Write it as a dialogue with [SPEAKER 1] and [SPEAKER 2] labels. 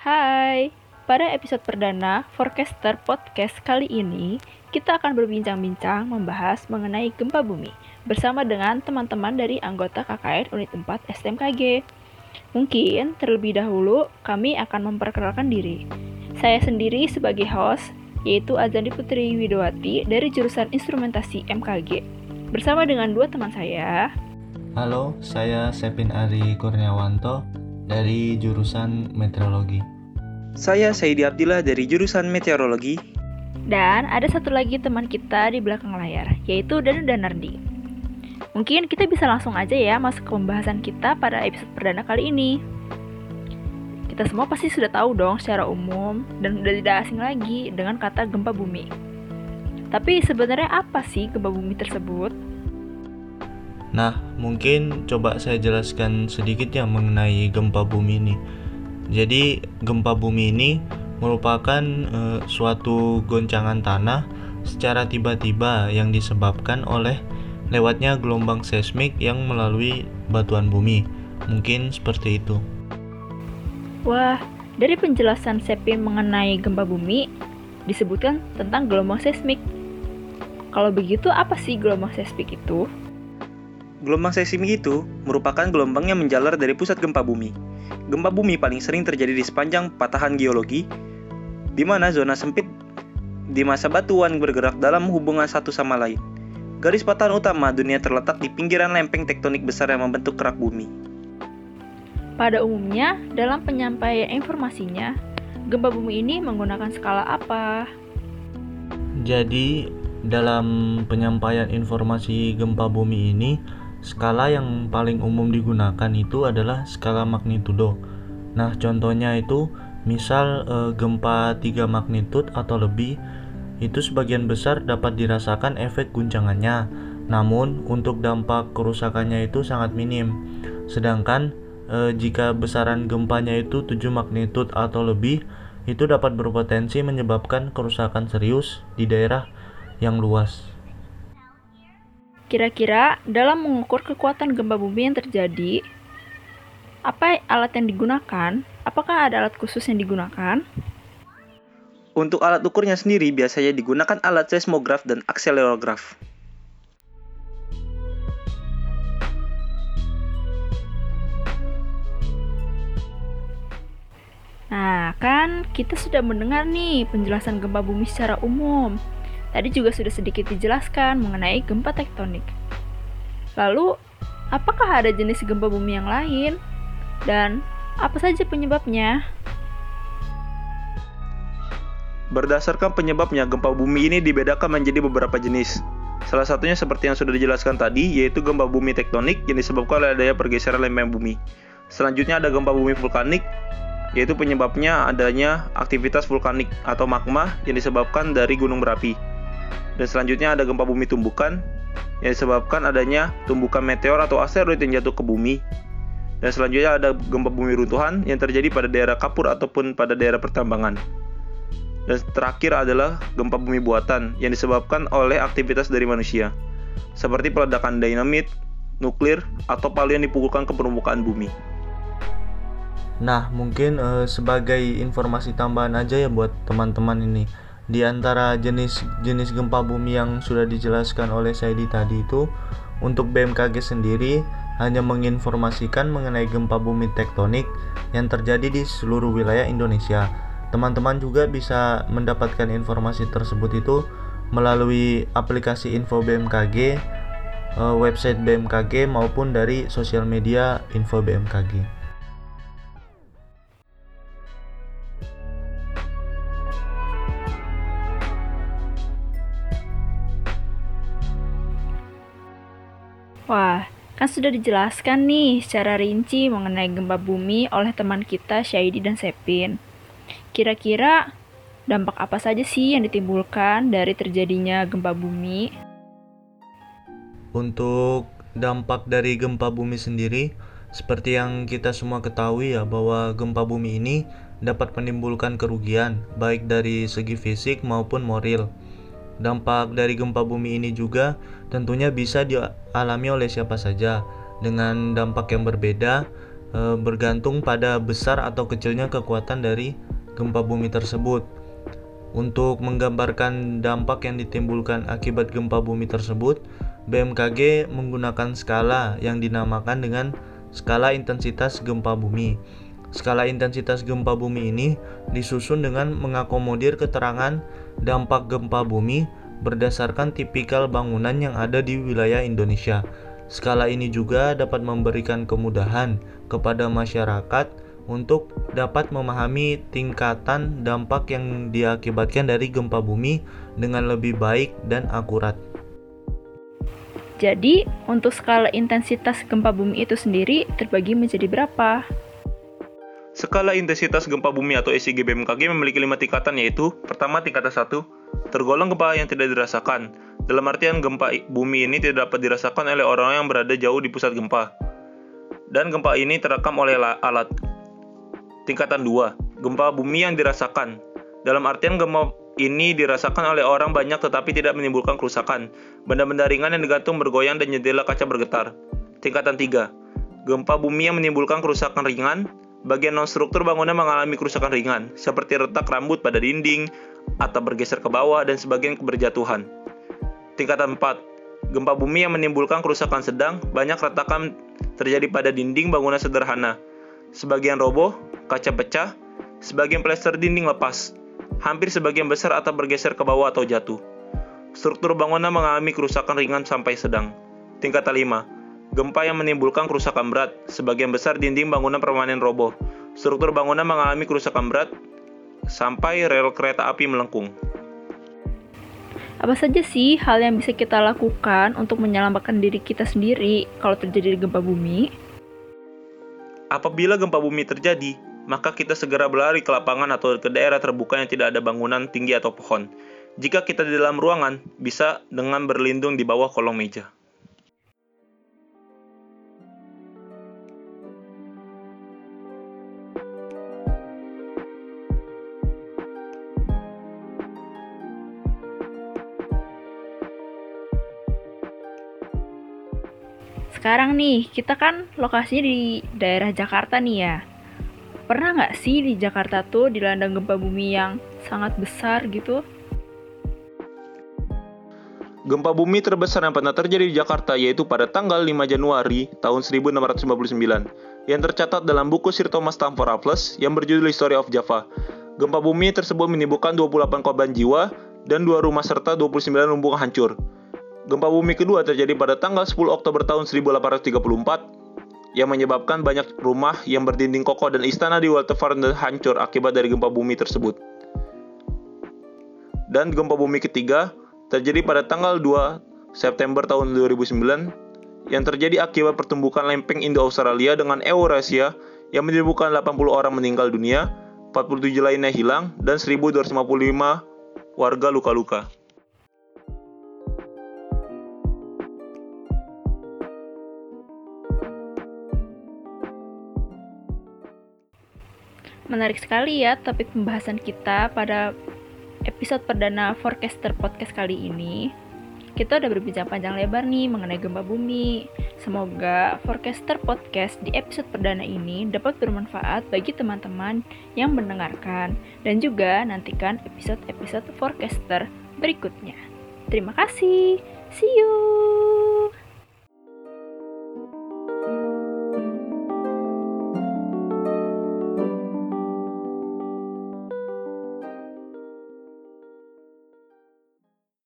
[SPEAKER 1] Hai, pada episode perdana Forecaster Podcast kali ini, kita akan berbincang-bincang membahas mengenai gempa bumi bersama dengan teman-teman dari anggota KKN Unit 4 STMKG. Mungkin terlebih dahulu kami akan memperkenalkan diri. Saya sendiri sebagai host, yaitu Azandi Putri Widowati dari jurusan Instrumentasi MKG. Bersama dengan dua teman saya,
[SPEAKER 2] Halo, saya Sepin Ari Kurniawanto dari jurusan Meteorologi.
[SPEAKER 3] Saya Saidi Abdillah dari jurusan Meteorologi.
[SPEAKER 1] dan ada satu lagi teman kita di belakang layar, yaitu Danu Danardi. Mungkin kita bisa langsung aja ya masuk ke pembahasan kita pada episode perdana kali ini. Kita semua pasti sudah tahu dong secara umum dan sudah tidak asing lagi dengan kata gempa bumi. Tapi sebenarnya apa sih gempa bumi tersebut?
[SPEAKER 2] Nah, mungkin coba saya jelaskan sedikit ya mengenai gempa bumi ini. Jadi, gempa bumi ini merupakan eh, suatu goncangan tanah secara tiba-tiba yang disebabkan oleh lewatnya gelombang seismik yang melalui batuan bumi. Mungkin seperti itu.
[SPEAKER 1] Wah, dari penjelasan Sepin mengenai gempa bumi, disebutkan tentang gelombang seismik. Kalau begitu, apa sih gelombang seismik itu?
[SPEAKER 3] Gelombang seismik itu merupakan gelombang yang menjalar dari pusat gempa bumi. Gempa bumi paling sering terjadi di sepanjang patahan geologi, di mana zona sempit di masa batuan bergerak dalam hubungan satu sama lain. Garis patahan utama dunia terletak di pinggiran lempeng tektonik besar yang membentuk kerak bumi.
[SPEAKER 1] Pada umumnya, dalam penyampaian informasinya, gempa bumi ini menggunakan skala apa?
[SPEAKER 2] Jadi, dalam penyampaian informasi gempa bumi ini, skala yang paling umum digunakan itu adalah skala magnitudo. Nah, contohnya itu misal eh, gempa 3 magnitud atau lebih itu sebagian besar dapat dirasakan efek guncangannya. Namun, untuk dampak kerusakannya itu sangat minim. Sedangkan eh, jika besaran gempanya itu 7 magnitud atau lebih, itu dapat berpotensi menyebabkan kerusakan serius di daerah yang luas.
[SPEAKER 1] Kira-kira dalam mengukur kekuatan gempa bumi yang terjadi, apa alat yang digunakan? Apakah ada alat khusus yang digunakan?
[SPEAKER 3] Untuk alat ukurnya sendiri biasanya digunakan alat seismograf dan akselerograf.
[SPEAKER 1] Nah, kan kita sudah mendengar nih penjelasan gempa bumi secara umum. Tadi juga sudah sedikit dijelaskan mengenai gempa tektonik. Lalu, apakah ada jenis gempa bumi yang lain? Dan apa saja penyebabnya?
[SPEAKER 3] Berdasarkan penyebabnya, gempa bumi ini dibedakan menjadi beberapa jenis. Salah satunya seperti yang sudah dijelaskan tadi, yaitu gempa bumi tektonik yang disebabkan oleh adanya pergeseran lempeng bumi. Selanjutnya ada gempa bumi vulkanik, yaitu penyebabnya adanya aktivitas vulkanik atau magma yang disebabkan dari gunung berapi. Dan selanjutnya ada gempa bumi tumbukan, yang disebabkan adanya tumbukan meteor atau asteroid yang jatuh ke bumi. Dan selanjutnya ada gempa bumi runtuhan yang terjadi pada daerah kapur ataupun pada daerah pertambangan. Dan terakhir adalah gempa bumi buatan yang disebabkan oleh aktivitas dari manusia, seperti peledakan dinamit, nuklir, atau palu yang dipukulkan ke permukaan bumi.
[SPEAKER 2] Nah, mungkin eh, sebagai informasi tambahan aja ya buat teman-teman ini. Di antara jenis-jenis gempa bumi yang sudah dijelaskan oleh Saidi tadi itu, untuk BMKG sendiri hanya menginformasikan mengenai gempa bumi tektonik yang terjadi di seluruh wilayah Indonesia. Teman-teman juga bisa mendapatkan informasi tersebut itu melalui aplikasi info BMKG, eh, website BMKG maupun dari sosial media info BMKG.
[SPEAKER 1] Wah, kan sudah dijelaskan nih secara rinci mengenai gempa bumi oleh teman kita Syaidi dan Sepin. Kira-kira dampak apa saja sih yang ditimbulkan dari terjadinya gempa bumi?
[SPEAKER 2] Untuk dampak dari gempa bumi sendiri, seperti yang kita semua ketahui ya bahwa gempa bumi ini dapat menimbulkan kerugian baik dari segi fisik maupun moral. Dampak dari gempa bumi ini juga tentunya bisa dialami oleh siapa saja dengan dampak yang berbeda e, bergantung pada besar atau kecilnya kekuatan dari gempa bumi tersebut. Untuk menggambarkan dampak yang ditimbulkan akibat gempa bumi tersebut, BMKG menggunakan skala yang dinamakan dengan skala intensitas gempa bumi. Skala intensitas gempa bumi ini disusun dengan mengakomodir keterangan dampak gempa bumi berdasarkan tipikal bangunan yang ada di wilayah Indonesia. Skala ini juga dapat memberikan kemudahan kepada masyarakat untuk dapat memahami tingkatan dampak yang diakibatkan dari gempa bumi dengan lebih baik dan akurat.
[SPEAKER 1] Jadi, untuk skala intensitas gempa bumi itu sendiri terbagi menjadi berapa?
[SPEAKER 3] Skala intensitas gempa bumi atau SIG BMKG memiliki lima tingkatan yaitu pertama tingkatan 1, tergolong gempa yang tidak dirasakan, dalam artian gempa bumi ini tidak dapat dirasakan oleh orang yang berada jauh di pusat gempa. Dan gempa ini terekam oleh alat. Tingkatan 2, gempa bumi yang dirasakan. Dalam artian gempa ini dirasakan oleh orang banyak tetapi tidak menimbulkan kerusakan. Benda-benda ringan yang digantung bergoyang dan jendela kaca bergetar. Tingkatan 3, gempa bumi yang menimbulkan kerusakan ringan. Bagian non-struktur bangunan mengalami kerusakan ringan, seperti retak rambut pada dinding, atau bergeser ke bawah, dan sebagian keberjatuhan. Tingkatan 4. Gempa bumi yang menimbulkan kerusakan sedang, banyak retakan terjadi pada dinding bangunan sederhana. Sebagian roboh, kaca pecah, sebagian plester dinding lepas, hampir sebagian besar atau bergeser ke bawah atau jatuh. Struktur bangunan mengalami kerusakan ringan sampai sedang. Tingkatan 5. Gempa yang menimbulkan kerusakan berat, sebagian besar dinding bangunan permanen roboh. Struktur bangunan mengalami kerusakan berat sampai rel kereta api melengkung.
[SPEAKER 1] Apa saja sih hal yang bisa kita lakukan untuk menyelamatkan diri kita sendiri kalau terjadi gempa bumi?
[SPEAKER 3] Apabila gempa bumi terjadi, maka kita segera berlari ke lapangan atau ke daerah terbuka yang tidak ada bangunan tinggi atau pohon. Jika kita di dalam ruangan, bisa dengan berlindung di bawah kolong meja.
[SPEAKER 1] Sekarang nih, kita kan lokasinya di daerah Jakarta nih ya. Pernah nggak sih di Jakarta tuh dilanda gempa bumi yang sangat besar gitu?
[SPEAKER 3] Gempa bumi terbesar yang pernah terjadi di Jakarta yaitu pada tanggal 5 Januari tahun 1659 yang tercatat dalam buku Sir Thomas Stamford Raffles yang berjudul History of Java. Gempa bumi tersebut menimbulkan 28 korban jiwa dan dua rumah serta 29 lumbung hancur. Gempa bumi kedua terjadi pada tanggal 10 Oktober tahun 1834 yang menyebabkan banyak rumah yang berdinding kokoh dan istana di Waterfront hancur akibat dari gempa bumi tersebut. Dan gempa bumi ketiga terjadi pada tanggal 2 September tahun 2009 yang terjadi akibat pertumbukan lempeng Indo-Australia dengan Eurasia yang menyebabkan 80 orang meninggal dunia, 47 lainnya hilang, dan 1255 warga luka-luka.
[SPEAKER 1] Menarik sekali ya topik pembahasan kita pada episode perdana Forecaster Podcast kali ini. Kita udah berbincang panjang lebar nih mengenai gempa bumi. Semoga Forecaster Podcast di episode perdana ini dapat bermanfaat bagi teman-teman yang mendengarkan dan juga nantikan episode-episode Forecaster berikutnya. Terima kasih. See you.